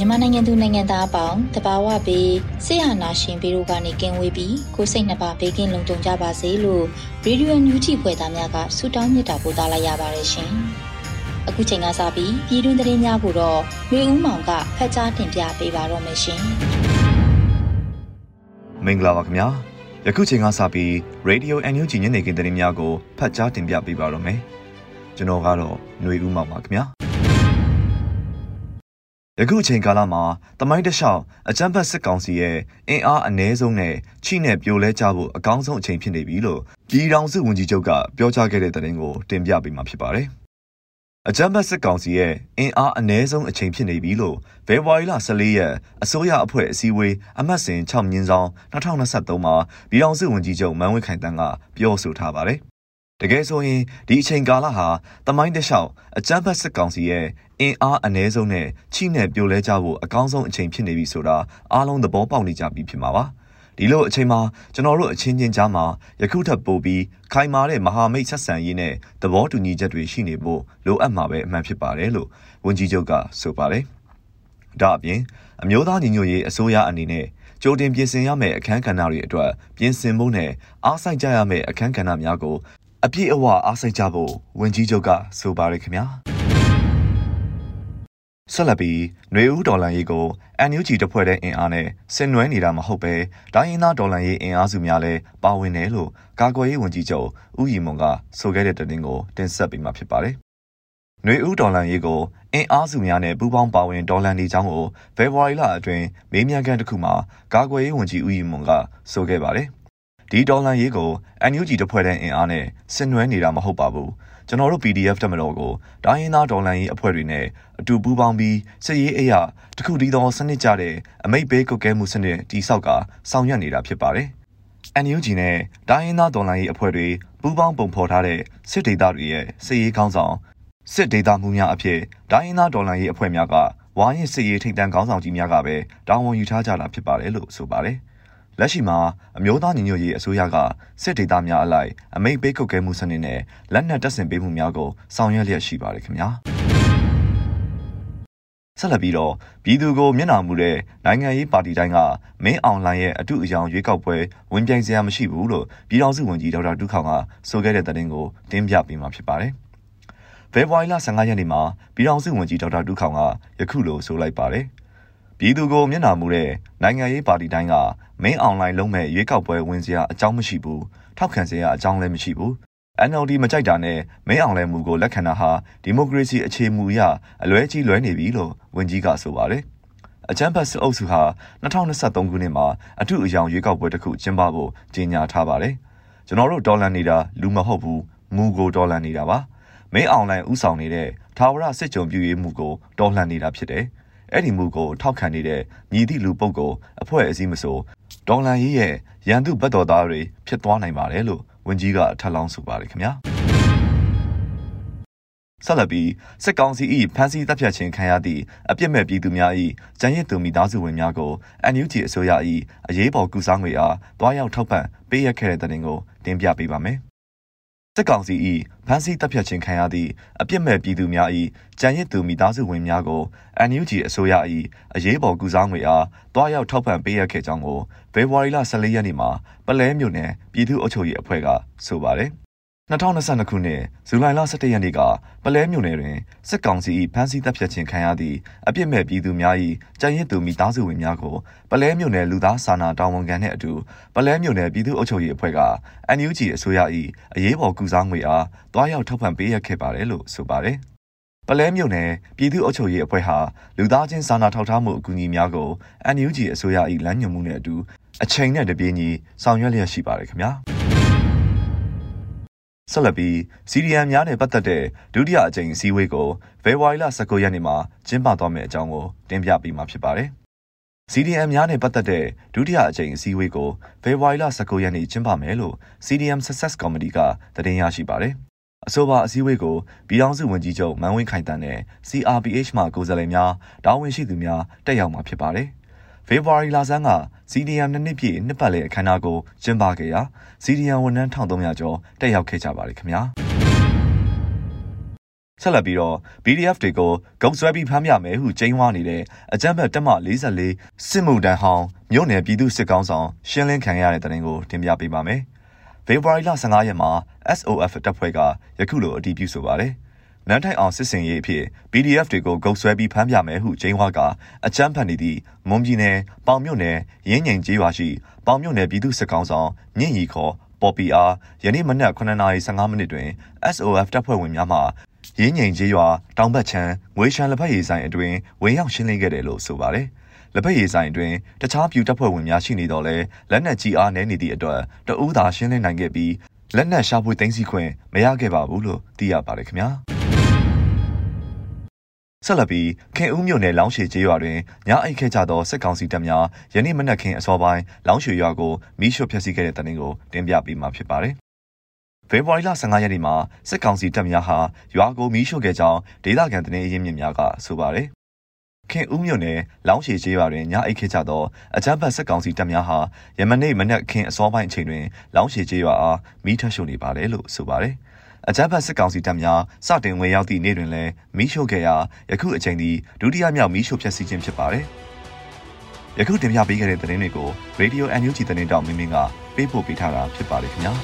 မြန်မာနိုင်ငံသူနိုင်ငံသားအပေါင်းတဘာဝပေးဆေးဟာနာရှင်ပြီးတို့ကနေကင်းဝေးပြီးကိုစိတ်နှပါဘေးကင်းလုံခြုံကြပါစေလို့ရေဒီယိုညူတီဖွယ်သားများကဆုတောင်းမေတ္တာပို့သလိုက်ရပါတယ်ရှင်။အခုချိန်ကစပြီးပြည်တွင်းသတင်းများကိုတော့မျိုးဦးမောင်ကဖတ်ကြားတင်ပြပေးပါတော့မယ်ရှင်။မင်္ဂလာပါခင်ဗျာ။ယခုချိန်ကစပြီး Radio NUG ညနေခင်းသတင်းများကိုဖတ်ကြားတင်ပြပေးပါတော့မယ်။ကျွန်တော်ကတော့ຫນွေဦးမောင်ပါခင်ဗျာ။ ယခုအချိန်ကာလမှာတမိုင်းတလျှောက် အကြမ်းဖက်စစ်ကောင်စီရဲ့ အင်အားအ ਨੇ ဆုံးနဲ့ ချိနဲ့ပြိုလဲကြဖို့ အကောင်းဆုံးအချိန်ဖြစ်နေပြီလို့ ပြည်ထောင်စုဝန်ကြီးချုပ်က ပြောကြားခဲ့တဲ့သတင်းကို တင်ပြပေးမှာဖြစ်ပါတယ်။အကြမ်းဖက်စစ်ကောင်စီရဲ့ အင်အားအ ਨੇ ဆုံးအချိန်ဖြစ်နေပြီလို့ ဖေဖော်ဝါရီလ14ရက်အစိုးရအဖွဲ့အစည်းအဝေး အမှတ်စဉ်6မြင်းဆောင်2023မှာ ပြည်ထောင်စုဝန်ကြီးချုပ် မန်းဝင်းခိုင်တန်းက ပြောဆိုထားပါတယ်။ တကယ်ဆိုရင်ဒီအချိန်ကာလဟာတမိုင်းတလျှောက်အကြမ်းဖက်စစ်ကောင်စီရဲ့အင်အားအ ਨੇ ဆုံးနဲ့ချိနဲ့ပြိုလဲကြဖို့အကောင်းဆုံးအချိန်ဖြစ်နေပြီဆိုတာအားလုံးသဘောပေါက်နေကြပြီဖြစ်မှာပါဒီလိုအချိန်မှာကျွန်တော်တို့အချင်းချင်းကြားမှာယခုထပ်ပို့ပြီးခိုင်မာတဲ့မဟာမိတ်ဆက်ဆံရေးနဲ့သဘောတူညီချက်တွေရှိနေဖို့လိုအပ်မှာပဲအမှန်ဖြစ်ပါတယ်လို့ဝန်ကြီးချုပ်ကဆိုပါတယ်ဒါအပြင်အမျိုးသားညီညွတ်ရေးအစိုးရအနေနဲ့ကြိုတင်ပြင်ဆင်ရမယ့်အခန်းကဏ္ဍတွေအတွက်ပြင်ဆင်ဖို့နဲ့အားစိုက်ကြရမယ့်အခန်းကဏ္ဍများကို အပြည့်အဝအားစိတ်ကြဖို့ဝန်ကြီးချုပ်ကဆိုပါရခင်ဗျာဆက်လက်ပြီးຫນွေဦးဒေါ်လာရေးကို NUG တပ်ဖွဲ့တဲ့အင်အားနဲ့ဆင်နွှဲနေတာမဟုတ်ပဲဒိုင်းရင်သားဒေါ်လာရေးအင်အားစုများလည်းပါဝင်တယ်လို့ကာကွယ်ရေးဝန်ကြီးချုပ်ဦးရီမွန်ကဆိုခဲ့တဲ့တင်ကိုတင်ဆက်ပေးမှာဖြစ်ပါတယ်။ຫນွေဦးဒေါ်လာရေးကိုအင်အားစုများနဲ့ပူးပေါင်းပါဝင်ဒေါ်လာနေကြောင်းကိုဖေဖော်ဝါရီလအတွင်းမေးမြန်းခန်းတစ်ခုမှာကာကွယ်ရေးဝန်ကြီးဦးရီမွန်ကဆိုခဲ့ပါတယ်။ ဒီဒေါ်လာရေးကို NUG တဖွဲ့တဲ့အင်အားနဲ့ဆင်နွှဲနေတာမဟုတ်ပါဘူးကျွန်တော်တို့ PDF တက်မတော်ကိုဒိုင်းရင်သားဒေါ်လာရေးအဖွဲ့တွေနဲ့အတူပူးပေါင်းပြီးစစ်ရေးအရာတခုတည်းသောစနစ်ကြတဲ့အမိတ်ဘေးကုတ်ကဲမှုစနစ်တိဆောက်ကဆောင်ရွက်နေတာဖြစ်ပါတယ်။ NUG နဲ့ဒိုင်းရင်သားဒေါ်လာရေးအဖွဲ့တွေပူးပေါင်းပုံဖော်ထားတဲ့စစ်ဒေသတွေရဲ့စစ်ရေးကောင်းဆောင်စစ်ဒေသမှုများအဖြစ်ဒိုင်းရင်သားဒေါ်လာရေးအဖွဲ့များကဝါရင်စစ်ရေးထိပ်တန်းကောင်းဆောင်ကြီးများကပဲတာဝန်ယူထားကြတာဖြစ်ပါတယ်လို့ဆိုပါတယ်။ လက်ရှိမှာအမျိုးသားညီညွတ်ရေးအစိုးရကစစ်ဒေသများအလိုက်အမိတ်ပေးကုတ်ကဲမှုစနစ်နဲ့လက်နက်တပ်ဆင်ပေးမှုများကိုဆောင်ရွက်လျက်ရှိပါတယ်ခင်ဗျာဆက်လက်ပြီးတော့ပြည်သူကိုမျက်နှာမူတဲ့နိုင်ငံရေးပါတီတိုင်းကမင်းအောင်လှိုင်ရဲ့အတုအယောင်ရွေးကောက်ပွဲဝင်ပြိုင်စရာမရှိဘူးလို့ပြည်ထောင်စုဝန်ကြီးဒေါက်တာဒုခောင်ကဆိုခဲ့တဲ့သတင်းကိုတင်ပြပေးမှာဖြစ်ပါတယ်။ဖေဖော်ဝါရီလ15ရက်နေ့မှာပြည်ထောင်စုဝန်ကြီးဒေါက်တာဒုခောင်ကယခုလိုဆိုလိုက်ပါတယ်။ ပြည်သူကိုမျက်နှာမူတဲ့နိုင်ငံရေးပါတီတိုင်းကမင်းအွန်လိုင်းလုံးမဲ့ရွေးကောက်ပွဲဝင်စရာအကြောင်းမရှိဘူးထောက်ခံစရာအကြောင်းလည်းမရှိဘူး NLD မကြိုက်တာနဲ့မင်းအောင်လဲမှုကိုလက်ခံတာဟာဒီမိုကရေစီအခြေမူအရအလွဲကြီးလွဲနေပြီလို့ဝန်ကြီးကဆိုပါတယ်အချမ်းဖတ်စစ်အုပ်စုဟာ2023ခုနှစ်မှာအထူးအယောင်ရွေးကောက်ပွဲတစ်ခုကျင်းပဖို့ကြေညာထားပါတယ်ကျွန်တော်တို့ဒေါ်လာနေတာလူမဟုတ်ဘူးမူကိုဒေါ်လာနေတာပါမင်းအောင်လိုင်းဥဆောင်နေတဲ့ထာဝရစစ်ကြုံပြည့်ရေးမှုကိုဒေါ်လာနေတာဖြစ်တယ် အဲ့ဒီမူကိုထောက်ခံနေတဲ့မြည်သည့်လူပုဂ္ဂိုလ်အဖွဲ့အစည်းမဆိုဒေါ်လာရေးရဲ့ရန်သူဘတ်တော်သားတွေဖြစ်သွားနိုင်ပါတယ်လို့ဝန်ကြီးကထပ်လောင်းဆိုပါတယ်ခင်ဗျာဆက်လက်ပြီးစစ်ကောင်စီ၏ဖမ်းဆီးတပ်ဖြတ်ခြင်းခံရသည့်အပြစ်မဲ့ပြည်သူများ၏ကြံရစ်သူမိသားစုဝင်များကို NUG အစိုးရ၏အရေးပေါ်ကုစားငွေအားတွားရောက်ထောက်ပံ့ပေးရခဲ့တဲ့တဲ့တင်ကိုတင်ပြပေးပါမယ်။ စစ်ကောင်စီ၏ဖမ်းဆီးတပ်ဖြတ်ခြင်းခံရသည့်အပြစ်မဲ့ပြည်သူများ၏ကြံရစ်သူမိသားစုဝင်များကို NUG အစိုးရ၏အရေးပေါ်ကုစားငွေအားတွားရောက်ထောက်ပံ့ပေးရခဲ့ကြောင်းကိုဖေဖော်ဝါရီလ14ရက်နေ့မှာပလဲမြို့နယ်ပြည်သူ့အုပ်ချုပ်ရေးအဖွဲ့ကဆိုပါတယ် 2022ခုနှစ်ဇူလိုင်လ17ရက်နေ့ကပလဲမြို့နယ်တွင်စစ်ကောင်စီ၏ဖမ်းဆီးတပ်ဖြတ်ခြင်းခံရသည့်အပြစ်မဲ့ပြည်သူများ၏ကြံရစ်သူမိသားစုဝင်များကိုပလဲမြို့နယ်လူသားစာနာတာဝန်ခံနှင့်အတူပလဲမြို့နယ်ပြည်သူ့အုပ်ချုပ်ရေးအဖွဲ့က NUG အစိုးရ၏အရေးပေါ်ကုစားငွေအားတွားရောက်ထောက်ပံ့ပေးရခဲ့ပါတယ်လို့ဆိုပါတယ်။ပလဲမြို့နယ်ပြည်သူ့အုပ်ချုပ်ရေးအဖွဲ့ဟာလူသားချင်းစာနာထောက်ထားမှုအကူအညီများကို NUG အစိုးရ၏လမ်းညွှန်မှုနဲ့အတူအချိန်နဲ့တပြေးညီဆောင်ရွက်လျက်ရှိပါတယ်ခင်ဗျာ။ ဆက်လက်ပြီး CDM များနဲ့ပတ်သက်တဲ့ဒုတိယအကြိမ်အစည်းအဝေးကိုဖေဖော်ဝါရီလ19ရက်နေ့မှာကျင်းပသွားမယ့်အကြောင်းကိုတင်ပြပေးမှာဖြစ်ပါတယ်။ CDM များနဲ့ပတ်သက်တဲ့ဒုတိယအကြိမ်အစည်းအဝေးကိုဖေဖော်ဝါရီလ19ရက်နေ့ကျင်းပမယ်လို့ CDM Success Committee ကတင်ပြရရှိပါတယ်။အဆိုပါအစည်းအဝေးကိုပြည်ထောင်စုဝန်ကြီးချုပ်မန်ဝင်းခိုင်တန်းနဲ့ CRPH မှကိုယ်စားလှယ်များတာဝန်ရှိသူများတက်ရောက်မှာဖြစ်ပါတယ်။ ဖေဖော်ဝါရီလဆန်းက CDM နှစ်နှစ်ပြည့်နှစ်ပတ်လည်အခမ်းအနားကိုကျင်းပခဲ့ရာ CDM ဝန်ထမ်း1300ကျော်တက်ရောက်ခဲ့ကြပါတယ်ခင်ဗျာဆက်လက်ပြီးတော့ PDF တွေကိုဂုံဆွဲပြီးဖမ်းပြမယ်ဟုကြိမ်းဝါနေတဲ့အကြမ်းဖက်တက်မ44စစ်မှုတန်းဟောင်းမြို့နယ်ပြည်သူစစ်ကောင်းဆောင်ရှင်းလင်းခံရတဲ့တဲ့ရင်ကိုတင်ပြပေးပါမယ်။ဖေဖော်ဝါရီလ15ရက်မှာ SOF တပ်ဖွဲ့ကယခုလိုအတည်ပြုဆိုပါတယ်။ နန်းထိုင်အောင်စစ်စင်ရေးအဖြစ် PDF တွေကိုဂုတ်ဆွဲပြီးဖမ်းပြမယ်ဟုဂျိန်းဝါကအကြမ်းဖက်နေသည့်မွန်ပြည်နယ်ပေါင်မြို့နယ်ရင်းငိန်ကျေးရွာရှိပေါင်မြို့နယ်ပြည်သူ့စစ်ကောင်ဆောင်မြင့်ရီခေါ်ပေါ်ပီအားယနေ့မနက်9:15မိနစ်တွင် SOF တပ်ဖွဲ့ဝင်များမှရင်းငိန်ကျေးရွာတောင်ဘက်ချမ်းငွေရှမ်းလက်ဖက်ရည်ဆိုင်အတွင်ဝင်ရောက်ရှင်းလင်းခဲ့တယ်လို့ဆိုပါတယ်။လက်ဖက်ရည်ဆိုင်အတွင်တခြားပြူတပ်ဖွဲ့ဝင်များရှိနေတော့လဲလက်နက်ကြီးအားနည်းနေသည့်အတွက်တအူးသာရှင်းလင်းနိုင်ခဲ့ပြီးလက်နက်ရှာဖွေသိမ်းဆည်းခွင့်မရခဲ့ပါဘူးလို့သိရပါတယ်ခင်ဗျာ။ ဆက်လက်ပြီးခင်ဦးမြို့နယ်လောင်းရှည်ကျေးရွာတွင်ညအိတ်ခဲ့ကြသောစစ်ကောင်စီတပ်များယနေ့မနက်ခင်းအစောပိုင်းလောင်းရှည်ရွာကိုမိရှုဖျက်ဆီးခဲ့တဲ့တဲ့တင်ကိုတင်ပြပေးမှာဖြစ်ပါတယ်။ဖေဖော်ဝါရီလ15ရက်နေ့မှာစစ်ကောင်စီတပ်များဟာရွာကိုမိရှုခဲ့ကြောင်းဒေသခံသတင်းအရင်းမြစ်များကဆိုပါတယ်။ခင်ဦးမြို့နယ်လောင်းရှည်ကျေးရွာတွင်ညအိတ်ခဲ့ကြသောအကြမ်းဖက်စစ်ကောင်စီတပ်များဟာယမနေ့မနက်ခင်းအစောပိုင်းအချိန်တွင်လောင်းရှည်ကျေးရွာအားမိထရှုနေပါတယ်လို့ဆိုပါတယ်။ အကြမ်းဖက်စစ်ကောင်စီတပ်များစတင်ဝင်ရောက်သည့်နေ့တွင်လည်းမီးရှို့ခဲ့ရာယခုအချိန်ဒီဒုတိယမြောက်မီးရှို့ဖျက်ဆီးခြင်းဖြစ်ပါတယ်။ယခုတင်ပြပေးခဲ့တဲ့သတင်းတွေကို Radio NUG သတင်းတောက်မင်းမင်းကပေးပို့ပေးထားတာဖြစ်ပါတယ်ခင်ဗျာ။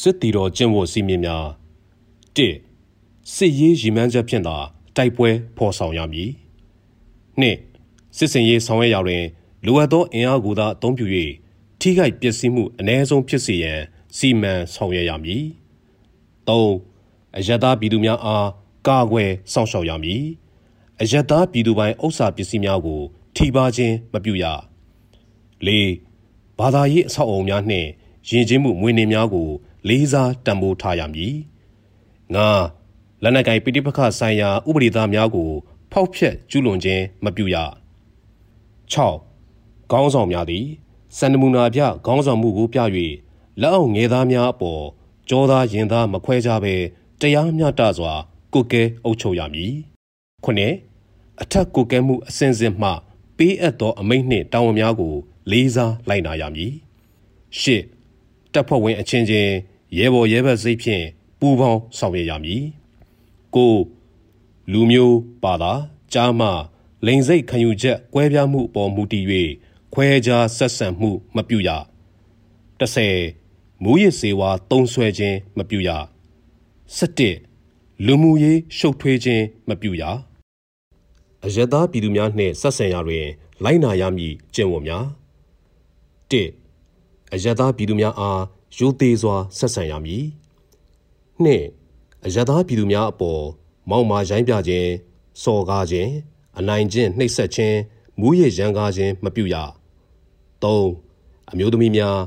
စစ်တီတော်ကျင့်ဝတ်စည်းမျဉ်းများ၁စစ်ရေးရည်မှန်းချက်ဖြင့်သာတိုက်ပွဲဖော်ဆောင်ရမည်။၂စစ်စင်ရေးဆောင်ရွက်ရာတွင်လိုအပ်သောအင်အားကိုသာအသုံးပြု၍ထိခိုက်ပျက်စီးမှုအ ਨੇ ဆုံးဖြစ်စေရန် စီမံဆောင်ရွက်ရမည်၃အယက်သားပြည်သူများအားကာကွယ်စောင့်ရှောက်ရမည်အယက်သားပြည်သူပိုင်းဥစ္စာပစ္စည်းများကို ထိပါခြင်းမပြုရ၄ဘာသာရေးအဆောက်အအုံများနှင့်ယဉ်ကျေးမှုမွေးနေ့များကို လေးစားတံပိုးထားရမည်၅လက်နက်ကိုင်ပိဋိပခဆိုင်ရာဥပဒေသားများကို ဖောက်ဖျက်ကျူးလွန်ခြင်းမပြုရ၆ခေါင်းဆောင်များသည်စန္ဒမူနာပြခေါင်းဆောင်မှုကိုပြ၍ လက်အောက်ငယ်သားများအပေါ်ကြောသားရင်သားမခွဲကြဘဲတရားမျှတစွာကုကဲအုပ်ချုပ်ရမည်။ခုနှစ်အထက်ကုကဲမှုအစဉ်စဉ်မှပေးအပ်သောအမိန့်နှင့်တာဝန်များကို လေးစားလိုက်နာရမည်။ရှစ်တပ်ဖွဲ့ဝင်အချင်းချင်းရဲဘော်ရဲဘက်စိတ်ဖြင့်ပူးပေါင်းဆောင်ရွက်ရမည်။ကိုလူမျိုးပါတာကြားမှလိန်စိတ်ခံယူချက်ကွဲပြားမှုအပေါ်မူတည်၍ခွဲခြားဆက်ဆံမှုမပြုရ။30 မူရစ်စေဝါတုံးဆွဲခြင်းမပြုရ17လူမှုရေးရှုပ်ထွေးခြင်းမပြုရအယက်သားပြည်သူများနှင့်ဆက်ဆံရာတွင် လိုက်နာရမည်ကျင့်ဝတ်များ1အယက်သားပြည်သူများအားရိုသေစွာဆက်ဆံရမည်2အယက်သားပြည်သူများအပေါ်မောက်မာရိုင်းပြခြင်းစော်ကားခြင်းအနိုင်ကျင့်နှိပ်စက်ခြင်းမူရစ်ရန်ကားခြင်းမပြုရ3အမျိုးသမီးများ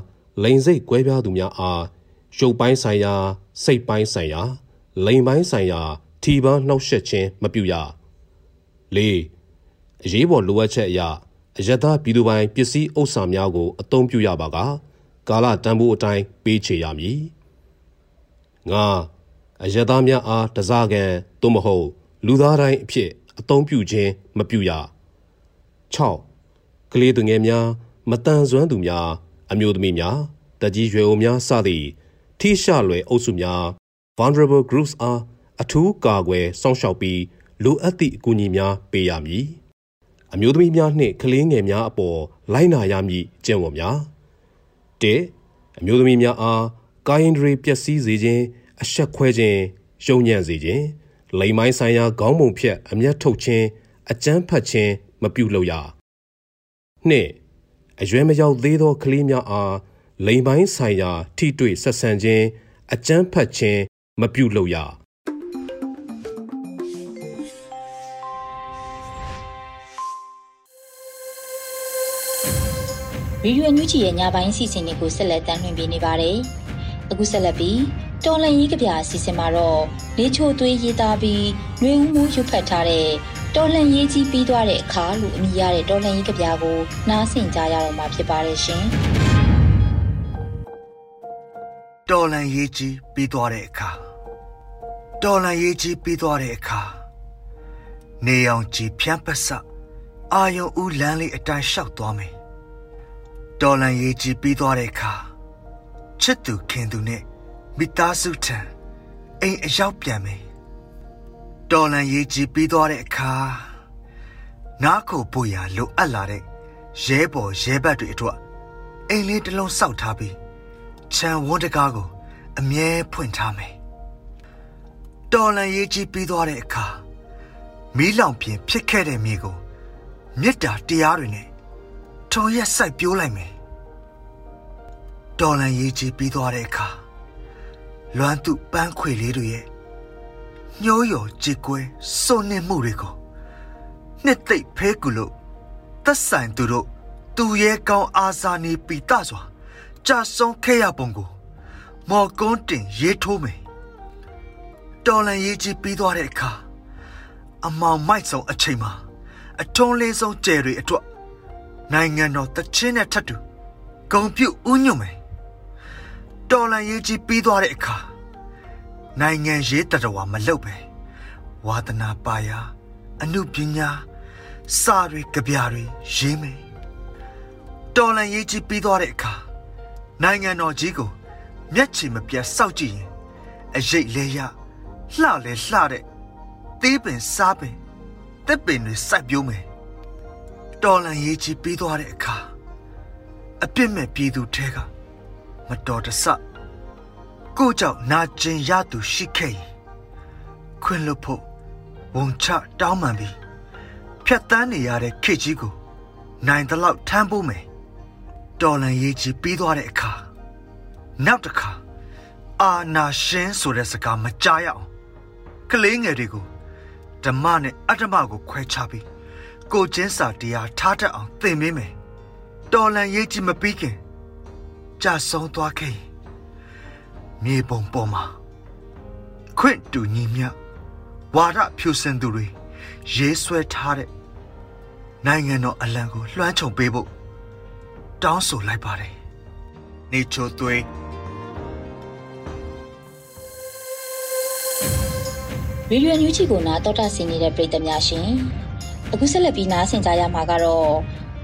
လိန်စိတ်ကွဲပြားသူများအားရုပ်ပိုင်းဆိုင်ရာစိတ်ပိုင်းဆိုင်ရာလိန်ပိုင်းဆိုင်ရာထီပန်းနှောက်ယှက်ခြင်းမပြုရ၄အရေးပေါ်လိုအပ်ချက်အရအယက်သားပြည်သူပိုင်ပစ္စည်းဥစ္စာများကိုအသုံးပြုရပါကကာလတန်ဖိုးအတိုင်းပေးချေရမည်၅အယက်သားများအားတစားကံသို့မဟုတ် လူသားတိုင်းအဖြစ်အသုံးပြုခြင်းမပြုရ၆ကလေးသူငယ်များမတန်ဆွမ်းသူများ အမျိုးသမီးများတကြီးရွယ်အိုများစသည့်ထိရှလွယ်အုပ်စုများ vulnerable groups အားအထူးကာကွယ်စောင့်ရှောက်ပြီးလိုအပ်သည့်အကူအညီများပေးရမည်အမျိုးသမီးများနှင့်ကလေးငယ်များအပေါ်လိုက်နာရမည်ကျင့်ဝတ်များ၁အမျိုးသမီးများအားကာယင်ဒရီပျက်စီးစေခြင်းအဆက်ခွဲခြင်းယုံညံ့စေခြင်းလိမ်မိုင်းဆိုင်ရာခေါင်းပုံဖြတ်အမျက်ထုတ်ခြင်းအကြမ်းဖက်ခြင်းမပြုလုပ်ရနှင့် အရွယ်မရောက်သေးသောကလေးများအားလိမ်ပိုင်းဆိုင်ရာ ထိတွေ့ဆက်ဆံခြင်းအကြမ်းဖက်ခြင်းမပြုလုပ်ရဗီဒီယိုညွှန်ကြည့်ရဲ့ညပိုင်းစီစဉ်တွေကိုဆက်လက်တင်ပြနေပါတယ်။အခုဆက်လက်ပြီးတော်လန်ရေးကဗျာအစီအစဉ်မှာတော့လေချိုသွေးရေးသားပြီးနှွေဦးမှုရွတ်ဖတ်ထားတဲ့ တော်လန်ရေးကြီးပြီးသွားတဲ့အခါလို့အမည်ရတဲ့တော်လန်ရေးကဗျာကိုနားဆင်ကြရတော့မှာဖြစ်ပါတယ်ရှင်။တော်လန်ရေးကြီးပြီးသွားတဲ့အခါတော်လန်ရေးကြီးပြီးသွားတဲ့အခါနေအောင်ကြည်ဖြန်းပစအာယုံဦးလမ်းလေးအတိုင်းလျှောက်သွားမယ်တော်လန်ရေးကြီးပြီးသွားတဲ့အခါချစ်သူခင်သူနဲ့မိသားစုထံအိမ်အရောက်ပြန်မယ် တော်လန်ရေးကြီးပြီးသွားတဲ့အခါနားကိုပို့ရလိုအပ်လာတဲ့ရဲဘော်ရဲဘက်တွေအတွက်အိမ်လေးတစ်လုံးစောက်ထားပြီးခြံဝန်းတကားကို အမြဲဖွင့်ထားမယ်တော်လန်ရေးကြီးပြီးသွားတဲ့အခါမီးလောင်ပြင်ဖြစ်ခဲ့တဲ့မြေကိုမေတ္တာတရားတွေနဲ့ထုံရက်စိုက်ပြိုးလိုက်မယ်တော်လန်ရေးကြီးပြီးသွားတဲ့အခါလွမ်းသူပန်းခွေလေးတွေရဲ့ ညှိုးရော်ကြေကွဲစုံနေမှုတွေကိုနှစ်သိပ်ဖဲကူလို့သက်ဆိုင်သူတို့သူရဲ့ကောင်းအာဇာနည်ပီတစွာကြာဆုံးခဲ့ရပုံကို မော်ကွန်းတင်ရေးထိုးမယ်တော်လန်ရေးကြီးပြီးသွားတဲ့အခါအမောင်မိုက်ဆုံးအချိန်မှာအထုံးလေးဆုံးကျယ်တွေအတွက်နိုင်ငံတော်တချင်းနဲ့ထပ်တူဂုံပြုတ်ဥညွတ်မယ်တော်လန်ရေးကြီးပြီးသွားတဲ့အခါ နိုင်ငံရေးတတော်မလုပ်ပဲဝါသနာပါရာအမှုပညာစာတွေကြပြတွေရေးမယ်တော်လန်ရေးကြီးပြီးသွားတဲ့အခါနိုင်ငံတော်ကြီးကိုမျက်ခြေမပြတ်စောက်ကြည့်ရင်အရေးလဲရလှလဲလှတဲ့သေးပင်စားပင်တက်ပင်တွေစိုက်ပျိုးမယ်တော်လန်ရေးကြီးပြီးသွားတဲ့အခါအပြစ်မဲ့ပြည်သူထဲကမတော်တဆ ကိုကြောင့်နာကျင်ရသူရှိခဲ့ရင်ခွင့်လွတ်ဖို့ဝန်ချတောင်းပန်ပြီးဖြတ်တန်းနေရတဲ့ခေကြီးကို နိုင်တလောက်ထမ်းဖို့မယ်တော်လန်ရေးကြီးပြီးသွားတဲ့အခါနောက်တစ်ခါအာနာရှင်ဆိုတဲ့စကားမကြားရအောင်ကလေးငယ်တွေကိုဓမ္မနဲ့အတ္တမကိုခွဲခြားပြီးကိုချင်းစာတရားထားတတ်အောင်သင်ပေးမယ်တော်လန်ရေးကြီးမပြီးခင်ကြာဆုံးသွားခဲ့ရင် မြေပုံပေါ်မှာခွင့်တူညီမြဝါဒဖြူစင်သူတွေရေးဆွဲထားတဲ့နိုင်ငံတော်အလံကိုလွှမ်းခြုံပေးဖို့တောင်းဆိုလိုက်ပါတယ်နေချိုသွေးရေဒီယိုညူချီကိုနာတော်တာဆင်နေတဲ့ပြည်သက်များရှင်အခုဆက်လက်ပြီးနားဆင်ကြရမှာကတော့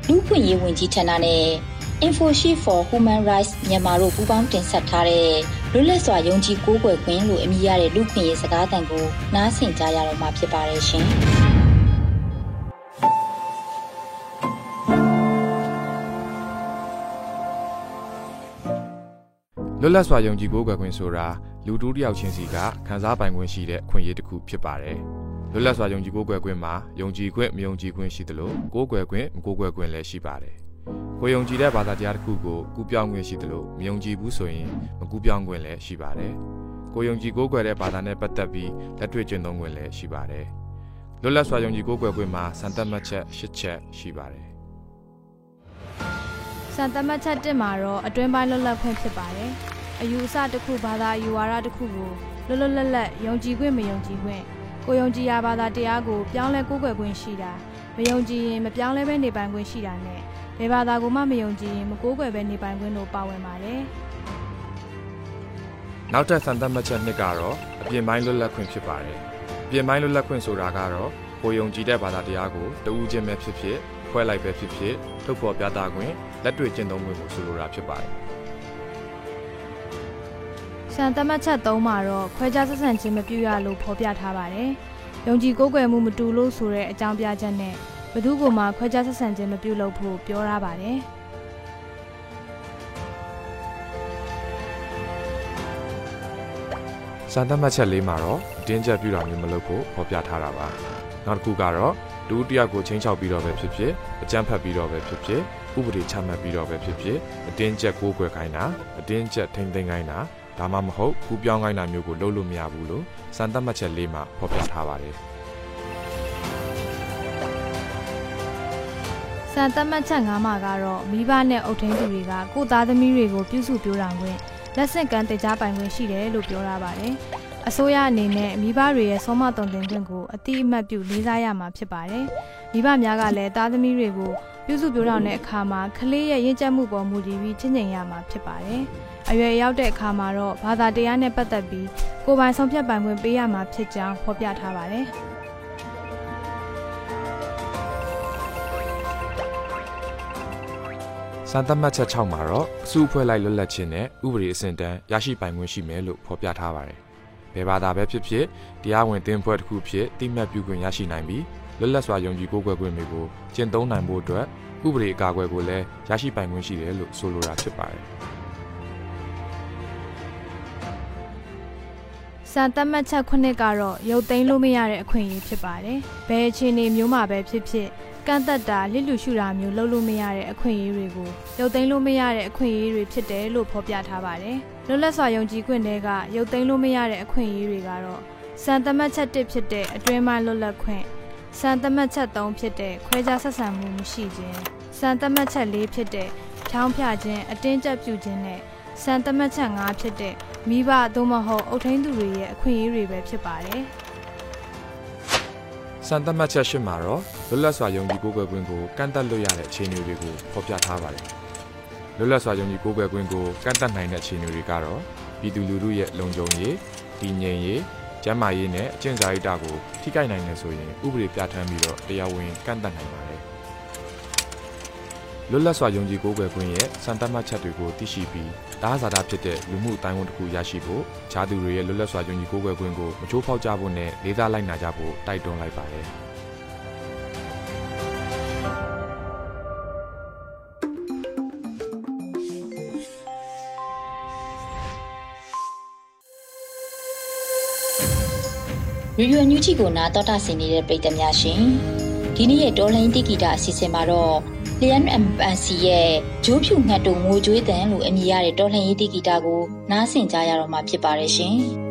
လူ့ခွင့်ရေးဝန်ကြီးဌာနနဲ့ InfoShield for Human Rights မြန်မာတို့ပူးပေါင်းတင်ဆက်ထားတဲ့ လွတ်လပ်စွာယုံကြည်ကိုးကွယ်ခွင့်လို့အမည်ရတဲ့လူ့ခွင့်ရေးစကားသံကိုနားဆင်ကြရတော့မှာဖြစ်ပါတယ်ရှင်။လွတ်လပ်စွာယုံကြည်ကိုးကွယ်ခွင့်ဆိုတာလူတူးတယောက်ချင်းစီကခံစားပိုင်ခွင့်ရှိတဲ့ခွင့်ရတစ်ခုဖြစ်ပါတယ်။လွတ်လပ်စွာယုံကြည်ကိုးကွယ်ခွင့်မှာယုံကြည်ခွင့်မယုံကြည်ခွင့်ရှိသလိုကိုးကွယ်ခွင့်မကိုးကွယ်ခွင့်လည်းရှိပါတယ်။ ကိုယုံကြည်တဲ့ဘာသာတရားတစ်ခုကိုကူးပြောင်းခွင့်ရှိသလိုမယုံကြည်ဘူးဆိုရင်မကူးပြောင်းခွင့်လည်းရှိပါတယ်။ကိုယုံကြည်ကိုးကွယ်တဲ့ဘာသာနဲ့ပတ်သက်ပြီးလက်တွေ့ကျင့်သုံးခွင့်လည်းရှိပါတယ်။လွတ်လပ်စွာယုံကြည်ကိုးကွယ်ခွင့်မှာစံတက်မှတ်ချက်၈ချက်ရှိပါတယ်။စံတက်မှတ်ချက်1မှာတော့အတွင်းပိုင်းလွတ်လပ်ခွင့်ဖြစ်ပါတယ်။အယူအဆတစ်ခုဘာသာအယူဝါဒတစ်ခုကိုလွတ်လွတ်လပ်လပ်ယုံကြည်ခွင့်မယုံကြည်ခွင့်ကိုယုံကြည်ရာဘာသာတရားကိုပြောင်းလဲကိုးကွယ်ခွင့်ရှိတာမယုံကြည်ရင်မပြောင်းလဲပဲနေပိုင်ခွင့်ရှိတာနဲ့ ဘယ်ဘာသာကိုမှမယုံကြည်ရင်မကိုးကွယ်ပဲနေပိုင်ခွင့်တို့ပါဝင်ပါတယ်နောက်ထပ်စံသတ်မှတ်ချက်နှစ်ကတော့အပြင်ပိုင်းလွတ်လပ်ခွင့်ဖြစ်ပါတယ်အပြင်ပိုင်းလွတ်လပ်ခွင့်ဆိုတာကတော့ကိုယုံကြည်တဲ့ဘာသာတရားကိုတဦးချင်းပဲဖြစ်ဖြစ်ခွဲလိုက်ပဲဖြစ်ဖြစ်ထုတ်ဖော်ပြသခွင့်လက်တွေ့ကျင့်သုံးခွင့်ကိုဆိုလိုတာဖြစ်ပါတယ်စံတမတ်ချက်၃မှာတော့ခွဲခြားဆက်ဆံခြင်းမပြုရလို့ဖော်ပြထားပါတယ်။ယုံကြည်ကိုးကွယ်မှုမတူလို့ဆိုတဲ့အကြောင်းပြချက်နဲ့ ဘသူ့ကိုမှခွဲခြားဆက်ဆံခြင်းမပြုလုပ်ဖို့ပြောထားပါတယ်။စံသတ်မှတ်ချက်လေးမှာတော့တင်းကျပ်ပြတာမျိုးမလုပ်ဖို့ဖော်ပြထားတာပါနောက်တစ်ခုကတော့တူတယောက်ကိုချင်းချောက်ပြီးတော့ပဲဖြစ်ဖြစ်အကြမ်းဖက်ပြီးတော့ပဲဖြစ်ဖြစ်ဥပဒေချမှတ်ပြီးတော့ပဲဖြစ်ဖြစ်အတင်းကျပ်ကိုးကွယ်ခိုင်းတာအတင်းကျပ်ထိန်သိမ်းခိုင်းတာဒါမှမဟုတ်ကူပြောင်းခိုင်းတာမျိုးကိုလုပ်လို့မရဘူးလို့စံသတ်မှတ်ချက်လေးမှာဖော်ပြထားပါတယ် သတ်မှတ်ချက်၅မှာကတော့မိဘနဲ့အုပ်ထိန်းသူတွေကကိုသားသမီးတွေကိုပြုစုပြောတာခွင့်လက်ဆင့်ကမ်းတင် जा ပိုင်ခွင့်ရှိတယ်လို့ပြောထားပါတယ်။အစိုးရအနေနဲ့မိဘတွေရဲ့ဆုံးမတုံတင်ခွင့်ကိုအတိအမှတ်ပြုလေးစားရမှာဖြစ်ပါတယ်။မိဘများကလည်းသားသမီးတွေကိုပြုစုပြောထောင်တဲ့အခါမှာကလေးရဲ့ရင့်ကျက်မှုပေါ်မူတည်ပြီးချင့်ချိန်ရမှာဖြစ်ပါတယ်။အရွယ်ရောက်တဲ့အခါမှာတော့ဘာသာတရားနဲ့ပတ်သက်ပြီးကိုယ်ပိုင်ဆုံးဖြတ်ပိုင်ခွင့်ပေးရမှာဖြစ်ကြောင်းဖော်ပြထားပါတယ်။ စံသတ်မှတ်ချက်6မှာတော့အစုအဖွဲ့လိုက်လွတ်လပ်ခြင်းနဲ့ဥပဒေအဆင့်တန်းရရှိပိုင်ခွင့်ရှိမယ်လို့ဖော်ပြထားပါတယ်။ဘယ်ဘာသာပဲဖြစ်ဖြစ်တရားဝင်သင်းဖွဲ့တစ်ခုဖြစ်တိမှတ်ပြုခွင့်ရရှိနိုင်ပြီးလွတ်လပ်စွာယုံကြည်ကိုးကွယ်ခွင့်တွေကိုကျင့်သုံးနိုင်ဖို့အတွက်ဥပဒေအကာအကွယ်ကိုလည်းရရှိပိုင်ခွင့်ရှိတယ်လို့ဆိုလိုတာဖြစ်ပါတယ်။စံသတ်မှတ်ချက်ခုနှစ်ကတော့ရုပ်သိမ်းလို့မရတဲ့အခွင့်အရေးဖြစ်ပါတယ်။ဘယ်အခြေအနေမျိုးမှာပဲဖြစ်ဖြစ် ကန့်သက်တာလစ်လူရှုတာမျိုးလုပ်လို့မရတဲ့အခွင့်အရေးတွေကိုရုပ်သိမ်းလို့မရတဲ့အခွင့်အရေးတွေဖြစ်တယ်လို့ဖော်ပြထားပါတယ်။လွတ်လပ်စွာယုံကြည်ခွင့်တွေကရုပ်သိမ်းလို့မရတဲ့အခွင့်အရေးတွေကတော့စံသတ်မှတ်ချက်1ဖြစ်တဲ့အတွင်းပိုင်းလွတ်လပ်ခွင့်စံသတ်မှတ်ချက်3ဖြစ်တဲ့ခွဲခြားဆက်ဆံမှုမရှိခြင်းစံသတ်မှတ်ချက်4ဖြစ်တဲ့ဖြောင်းဖြခြင်းအတင်းကျပ်ပြုခြင်းနဲ့စံသတ်မှတ်ချက်5ဖြစ်တဲ့မိဘသို့မဟုတ်အုပ်ထိန်းသူတွေရဲ့အခွင့်အရေးတွေပဲဖြစ်ပါတယ်။ စံသတ်မှတ်ချက်၈မှာတော့လွတ်လပ်စွာယုံကြည်ကိုးကွယ်ခွင့်ကိုကန့်သတ်လို့ရတဲ့အခြေအနေတွေကိုဖော်ပြထားပါတယ်။လွတ်လပ်စွာယုံကြည်ကိုးကွယ်ခွင့်ကိုကန့်သတ်နိုင်တဲ့အခြေအနေတွေကတော့ပြည်သူလူထုရဲ့လုံခြုံရေး၊တည်ငြိမ်ရေး၊ကျန်းမာရေးနဲ့အကျင့်စာရိတ္တကိုထိခိုက်နိုင်တယ်ဆိုရင်ဥပဒေပြဋ္ဌာန်းပြီးတော့တရားဝင်ကန့်သတ်နိုင်ပါတယ်။ လွတ်လပ်စွာယုံကြည်ကိုးကွယ်ခွင့်ရဲ့စံသတ်မှတ်ချက်တွေကိုသိရှိပြီးတားဇာတာဖြစ်တဲ့လူမှုအတိုင်းအဝန်တစ်ခုရရှိဖို့ခြားသူတွေရဲ့လွတ်လပ်စွာယုံကြည်ကိုးကွယ်ခွင့်ကိုမချိုးဖောက်ကြဖို့နဲ့လေးစားလိုက်နာကြဖို့တိုက်တွန်းလိုက်ပါတယ်။။ရေဒီယိုညူချီကိုနားတော်တာဆင်နေတဲ့ပရိသတ်များရှင်။ဒီနေ့ရဲ့တော်လိုင်းတိဂီတာအစီအစဉ်မှာတော့ လျန် MNC ရဲ့ဂျိုးဖြူငှက်တုံငိုကြွေးတန်လို့အမည်ရတဲ့တော်လှန်ရေးတိဂီတာကိုနားဆင်ကြရတော့မှာဖြစ်ပါတယ်ရှင်။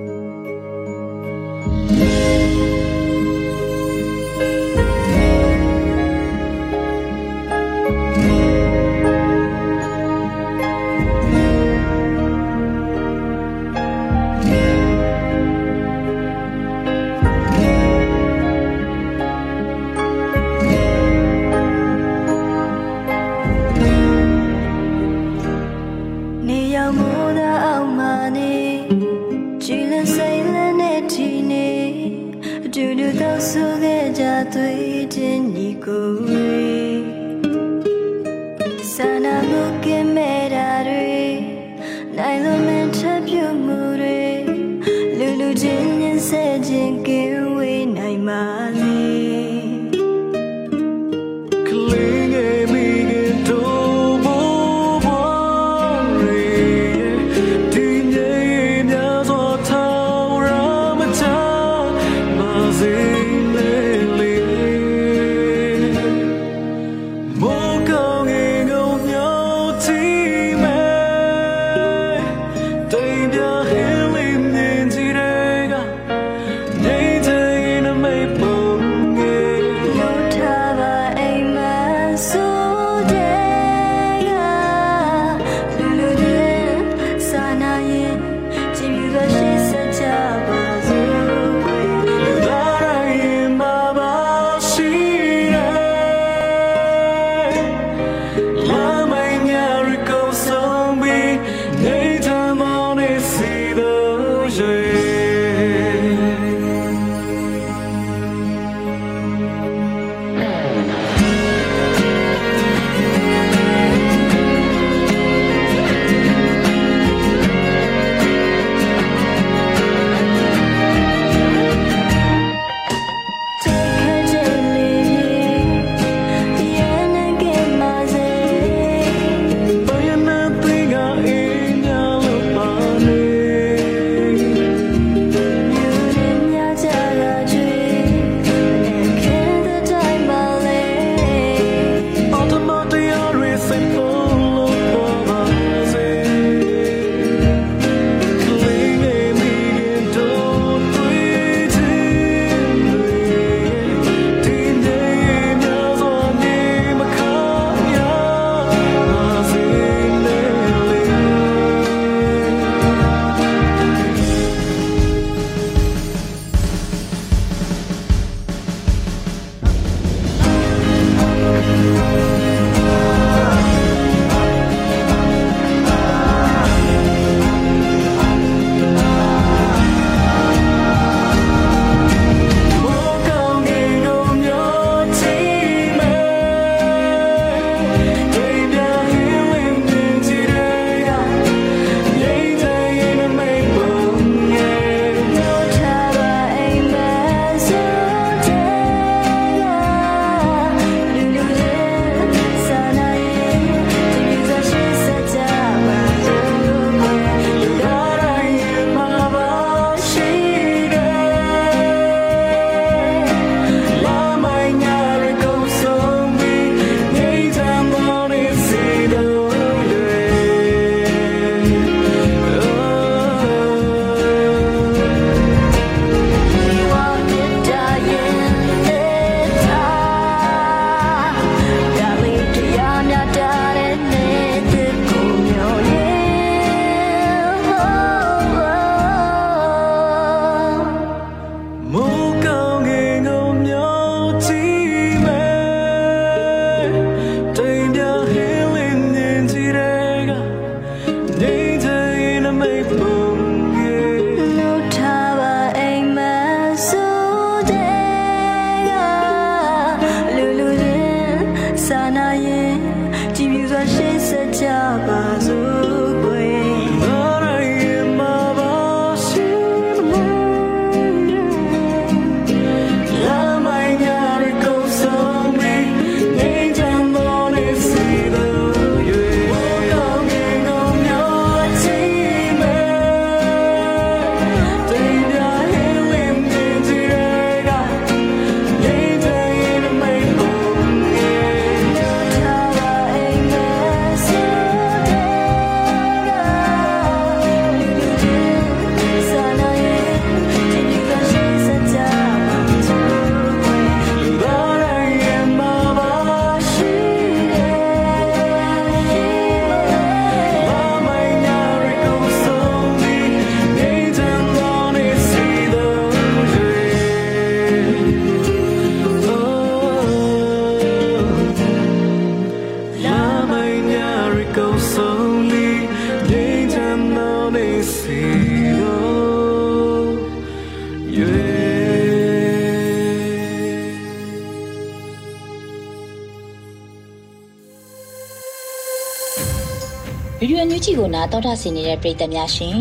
တော်တာဆင်နေတဲ့ပြည်သက်များရှင်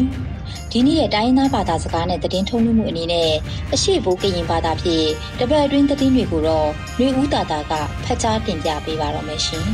ဒီနေ့ရဲ့တိုင်းရင်းသားဘာသာစကားနဲ့သတင်းထုတ်လွှင့်မှုအနေနဲ့အရှိဘိုးကရင်ဘာသာဖြင့်တပတ်အတွင်းသတင်းတွေကိုတော့နှွေဦးတာတာကဖတ်ကြားတင်ပြပေးပါတော့မယ်ရှင်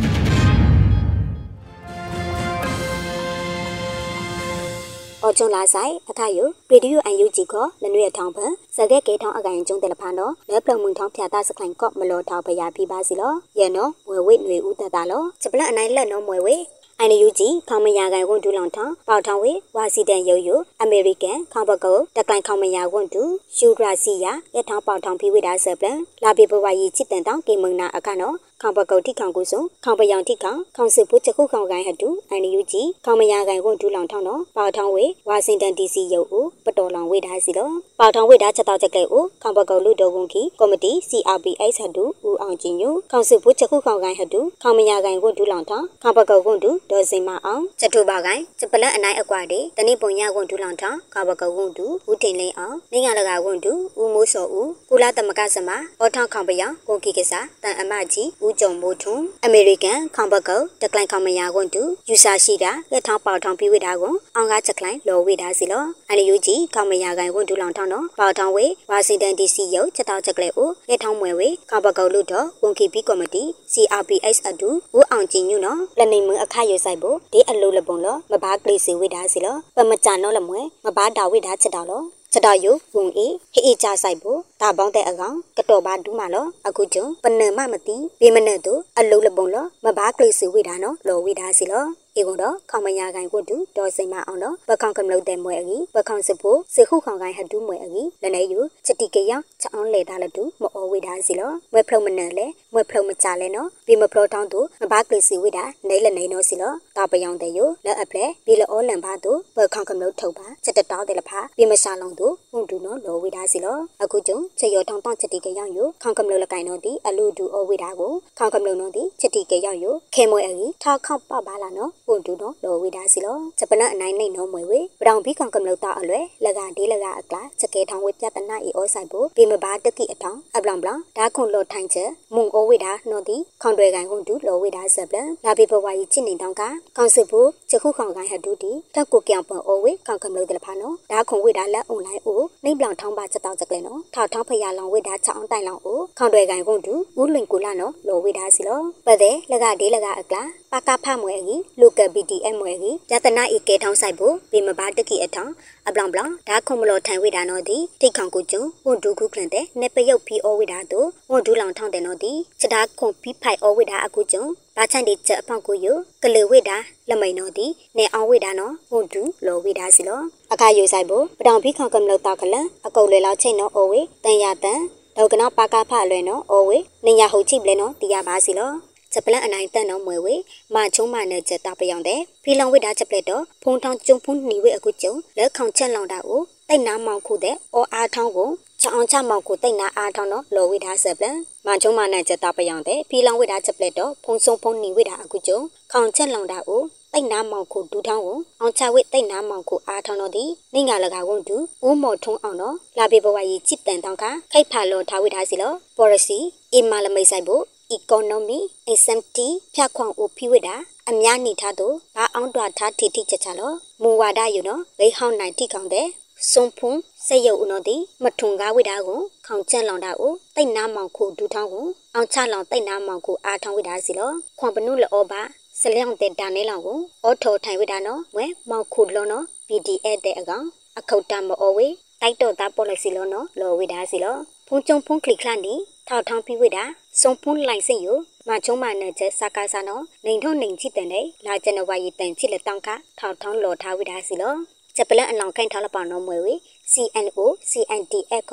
အချုံလာဆိုင်အထယုရေဒီယိုအန်ယူဂျီကိုနနွေထောင်ပန်စကဲကဲထောင်အကန်ကျုံတယ်လဖန်တော့လဲပလုံမှုန်ထောင်ဖြာတာစခိုင်ကော့မလောထောင်ပရာပြပါစီလောရဲနော်မွေဝိတ်နွေဦးတတာလောစပလန်အနိုင်လက်နော်မွေဝိတ် အိုင်နယူဂျီခေါမယာကန်ဝန်ဒူလောင်ထောင်ပေါထောင်ဝေဝါစီတန်ယိုယိုအမေရိကန်ခေါပကုတ်တကလိုင်ခေါမယာဝန်ဒူရှူဂရာစီယာရထောင်ပေါထောင်ဖိဝိဒါဆပလန်လာပေပဝါယီချစ်တန်တောင်ကေမုံနာအခါနော် ခေါပကုတ်တိခေါကုဆုံခေါပယောင်တိခေါခေါစစ်ဘူးချက်ခုခေါကိုင်ဟတူအိုင်နယူဂျီခေါမယာကန်ဝန်ဒူလောင်ထောင်နော်ပေါထောင်ဝေဝါရှင်တန်ဒီစီယိုဦးပတော်လောင်ဝေဒါစီလောပေါထောင်ဝေဒါချက်တောက်ချက်ကဲဦးခေါပကုတ်လူတော်ဝန်ခီကော်မတီ CRPS ဟတူဦးအောင်ကျင်ညူခေါစစ်ဘူးချက်ခုခေါကိုင်ဟတူခေါမယာကန်ဝန်ဒူလောင်ထောင်ခေါပကုတ်ဝန်ဒူဒေါ်စင်မအောင်ချက်ထူပါကိုင်ချက်ပလက်အနိုင်အကွာတေတနိပုံရဝန်ဒူလောင်ထောင်ခေါပကုတ်ဝန်ဒူဦးတင်လိန်အောင်နေငါလကဝန်ဒူဦးမိုးစောဦးကုလသမကစမအောထောင်ခေါပယောင်ကိုကီကစားတန်အမကြီးဦးကြုံမိုးထွန်းအမေရိကန်ခေါပကုတ်တကလိုင်ခေါမယာဝန်ဒူယူဆရှိတာလက်ထောင်ပေါထောင်ပြီးဝိတာကိုအောင်ကားချက်ကလိုင်လော်ဝိတာစီလောအန်ယူဂျီခေါမယာကိုင်ဝန်ဒူလောင်ထောင်တော့ပေါထောင်ဝေဝါရှင်တန်ဒီစီရုပ်ချက်တောက်ချက်ကလေးဦးလက်ထောင်မွေဝေခေါပကုတ်လို့တော့ဝန်ကီပီကော်မတီ CRPS အတူဦးအောင်ကြည်ညွနော်လက်နေမအခရွဆိုင်ဖို့ဒီအလိုလပုံလောမဘာကလေးစီဝိတာစီလောပမကြနော်လမွဲမဘာတာဝိတာချက်တော်လော ချက်တော်ယုဝန်အေးဟိအေချဆိုင်ဖို့ဒါပေါင်းတဲ့အကောင်ကတော်ပါဒူးမလောအခုကျုံပနမမတိဘေမနဲ့တို့အလုံးလပုံလောမဘာကလေးစီဝိတာနော်လောဝိတာစီလောဧကုန်တော့ခေါမယာကိုင်ကိုတူဒေါ်စိမအောင်တော့ဘခေါင်ကမလို့တဲ့မွဲအကြီးဘခေါင်စဖို့စေခုခေါင်ကိုင်ဟတူးမွဲအကြီးလနေယူချက်တီကရချောင်းလေတာလတူမအောဝိတာစီလောမွဲဖလုံမနဲ့လဲမွဲဖလုံမကြလဲနော်ပြီးမဖလောတောင်းသူမဘာကလေးစီဝိတာနေလနေနော်စီလောတာပယောင်တဲ့ယူလက်အပလက်ပြီးလောလန်ပါသူဘခေါင်ကမလို့ထုတ်ပါချက်တတောင်းတယ်လဖာပြီးမရှာလုံးသူဟုန်တူနော်လောဝိတာစီလောအခုကျုံချက်ရောတောင်းတောင်းချက်တီကရယူခေါင်ကမလို့လကိုင်နော်ဒီအလူတူအဝိတာကိုခေါင်ကမလို့နော်ဒီချက်တီကရယူခဲမွဲအကြီးထောက်ခေါပပါလာနော်ဟုန်တူနော်လောဝိဒါစီလောဂျပနအနိုင်နိုင်နော်မွေဝေပရောင်ဘီကောင်ကမလို့တာအလွဲလကဒေးလကအကလာချက်ကဲထောင်ဝေပြတနာဤဩဆိုင်ဖို့ပေမဘာတကိအထောင်အပလောင်ပလောင်ဒါခွန်လောထိုင်ချက်မုံဩဝိဒါနော်ဒီခေါန်တွေကန်ဟွန်တူလောဝိဒါဆပ်လလာပေပဝါယီချစ်နေတောင်းကကောင်စစ်ဖို့ချက်ခုခေါင်ကန်ဟတူတီတက်ကိုကြောင်ပွန်ဩဝေကောင်ကမလို့တလဖာနော်ဒါခွန်ဝိဒါလက်အွန်လိုင်းအိုနှိမ့်ပလောင်ထောင်းပါချက်တောက်ချက်ကလဲနော်ထောက်ထောင်းဖရလောင်ဝိဒါချောင်းတိုင်လောင်အိုခေါန်တွေကန်ဟွန်တူဦးလွင်ကူလာနော်လောဝိဒါစီလောပတဲ့လကဒေးလကအကလာ ပါကဖမွဲကြီး local BDM မွဲကြီးယတနာဤကဲထောင်းဆိုင်ဖို့ပေမဘာတကိအထောင်းအပလောင်ပလောင်ဒါခုံမလို့ထိုင်ဝိတာနော်ဒီတိတ်ခေါင်ကိုကျုံဝန်ဒူခုကလန်တဲ့နေပယုတ်ဖီဩဝိတာတို့ဝန်ဒူလောင်ထောင်းတဲ့နော်ဒီစတာခုံဖီဖိုက်ဩဝိတာအခုကျုံဘာချန်ဒီချက်အဖောက်ကိုယကလေဝိတာလမိန်နော်ဒီနေအောင်ဝိတာနော်ဝန်ဒူလောဝိတာစီလောအခါယူဆိုင်ဖို့ပတောင်ဖီခေါင်ကမလို့တောက်ကလန်အကုတ်လေလောက်ချိန်နော်ဩဝိတန်ရတန်ဒေါကနာပါကာဖအလွဲနော်ဩဝိနေရဟုတ်ချိပလဲနော်တီရပါစီလော ချက်ပလန်အနိုင်တန်တော့မွေဝေမချုံမနဲ့ချက်တာပယောင်တဲ့ဖီလောင်ဝိတာချက်ပလက်တော့ဖုံထောင်ကျုံဖုံနီဝေအခုကျုံလက်ခေါင်ချက်လောင်တာကိုတိတ်နာမောင်ခုတဲ့အော်အားထောင်းကိုချောင်းချမောင်ကိုတိတ်နာအားထောင်းတော့လော်ဝိတာဆက်ပလန်မချုံမနဲ့ချက်တာပယောင်တဲ့ဖီလောင်ဝိတာချက်ပလက်တော့ဖုံဆုံဖုံနီဝိတာအခုကျုံခေါင်ချက်လောင်တာကိုတိတ်နာမောင်ကိုဒူထောင်းကိုအောင်ချဝိတိတ်နာမောင်ကိုအားထောင်းတော့ဒီနေငါလကဝွန်ဒူဦးမော်ထုံးအောင်တော့လာပေဘဝကြီးချစ်တန်တောင်းခခိတ်ဖာလောထားဝိထားစီလော policy အီမာလမိတ်ဆိုင်ဖို့ economy SMT ဖြတ်ခွန်ဦးဖိဝိတာအများနေထားသူဘာအောင်တွာထားထိထိချက်ချလောမူဝါဒယူနော်ဂိဟောင်းနိုင်ထိခေါင်တဲ့စုံဖုံစေယုတ်ဦးနော်ဒီမထုံကားဝိတာကိုခေါင်ချက်လောင်တာကိုတိတ်နာမောင်ခုဒူထောင်းကိုအောင်ချလောင်တိတ်နာမောင်ခုအားထောင်းဝိတာစီလောခွန်ပနုလောဘာစလျောင်းတဲ့ဒါနေလောင်ကိုအော်ထောထိုင်ဝိတာနော်ဝဲမောင်ခုလောနော် PDF တဲ့အကောင်အခုတ်တမအော်ဝေတိုက်တော့တာပေါ်လိုက်စီလောနော်လောဝိတာစီလောဖုံကျုံဖုံခလိခလန်ဒီထောက်ထောင်းပြီးဝိတာ စုံဖုံလိုက်စိယမချုံမနဲ့ချက်စကားစားနော်နေထုံနေချစ်တဲ့လေလာကျနဝါရီတန်ချစ်လက်တောင်းကထောက်ထောင်းလော်ထားဝိတာစီလောချက်ပလက်အလောင်ခိုင်ထားလပါနော်မွေဝေ CNO CND အခ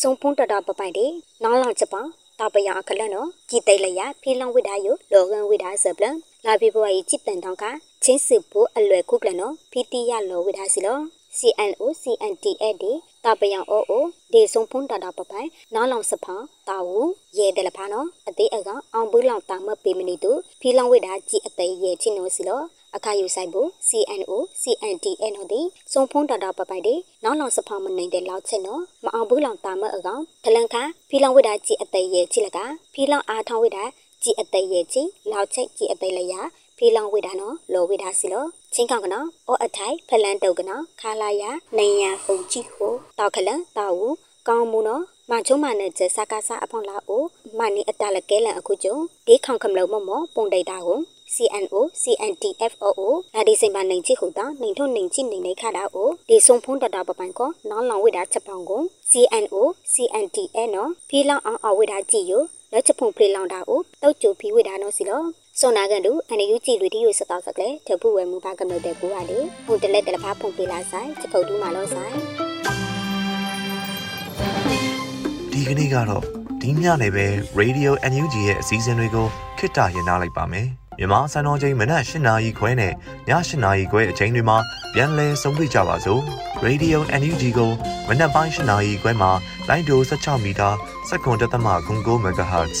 စုံဖုံတတာပပိုင်ဒီနောင်းလောင်ချက်ပေါတာပယအခလန်နော်ကြည်တိတ်လရဖီလောင်ဝိတာယလောကန်ဝိတာဆပလန်လာပြဘဝကြီးချစ်တန်တောင်းကချင်းစစ်ဖို့အလွယ်ခုကလနော်ဖီတီရလောဝိတာစီလော CNO CNTA ဒီ တာပယံအိုအိုဒေဆုံဖုန်တာတာပပိုင်နားလောင်စဖာတာဝူရဲတယ်လဖာနော်အသေးအကောင်အောင်ဘူးလောင်တာမပေမနီတူဖီလောင်ဝိတာကြည်အသေးရဲချင်းနိုစီလောအခါယူဆိုင်ဘူး CNO CNTA နော်ဒီစုံဖုံးတာတာပပိုင်ဒီနောက်လောင်စဖာမနေတဲ့လောက်ချက်နော်မအောင်ဘူးလောင်တာမအကောင်ထလန်ခါဖီလောင်ဝိတာကြည်အသေးရဲချိလကဖီလောင်အားထောင်းဝိတာကြည်အသေးရဲချိလောက်ချက်ကြည်အသေးလရ ဖဖီလောင်ဝိဒါနော်လောဝိဒါစီလောချင်းကောင်ကနော်အောအထိုင်ဖလန်တုတ်ကနော်ခါလာယာနေယံဟုန်ကြည့်ဟိုတောက်ခလန်တောက်ဦးကောင်းမှုနော်မချုံမနဲ့ကျစကားစားအဖောင်းလာအိုမနီအတလကဲလန်အခုကျုံဒီခေါင်ခမလုံမမောပုံတိတ်တာကို CNO CNTFOO လာဒီစိန်ပါနိုင်ချိခုတာနိုင်ထုံနိုင်ချိနိုင်နေခါတာအိုဒီဆုံဖုံးတတာပပိုင်ကောနောင်းလောင်ဝိတာချက်ပောင်းကို CNO CNTA နော်ဖီလောင်အောင်အဝိတာကြည့်ယလက်ချက်ဖုံဖလီလောင်တာအိုတောက်ကျူဖီဝိတာနော်စီလော စွန်နာကန်တူအန်ယူကြည့်လူတီယူစတောက်စကလေတပူဝဲမူပါကမတဲ့ကူဟာလေဟိုတလက်တလဖာဖုံပေးလာဆိုင်ချက်ဖုတ်တူးမာလို့ဆိုင်ဒီကနေ့ကတော့ဒီညနေပဲ Radio NUG ရဲ့အစည်းအဝေးကိုခਿੱတရနာလိုက်ပါမယ်မြန်မာစံတော်ချိန်မနက်၈နာရီခွဲနဲ့ည၈နာရီခွဲအချိန်တွေမှာပြန်လည်ဆုံးဖြတ်ကြပါစို့ Radio NUG ကိုမနက်ပိုင်း၈နာရီခွဲမှာလိုင်းဒို16မီတာစက္ကန့်တသမ9 MHz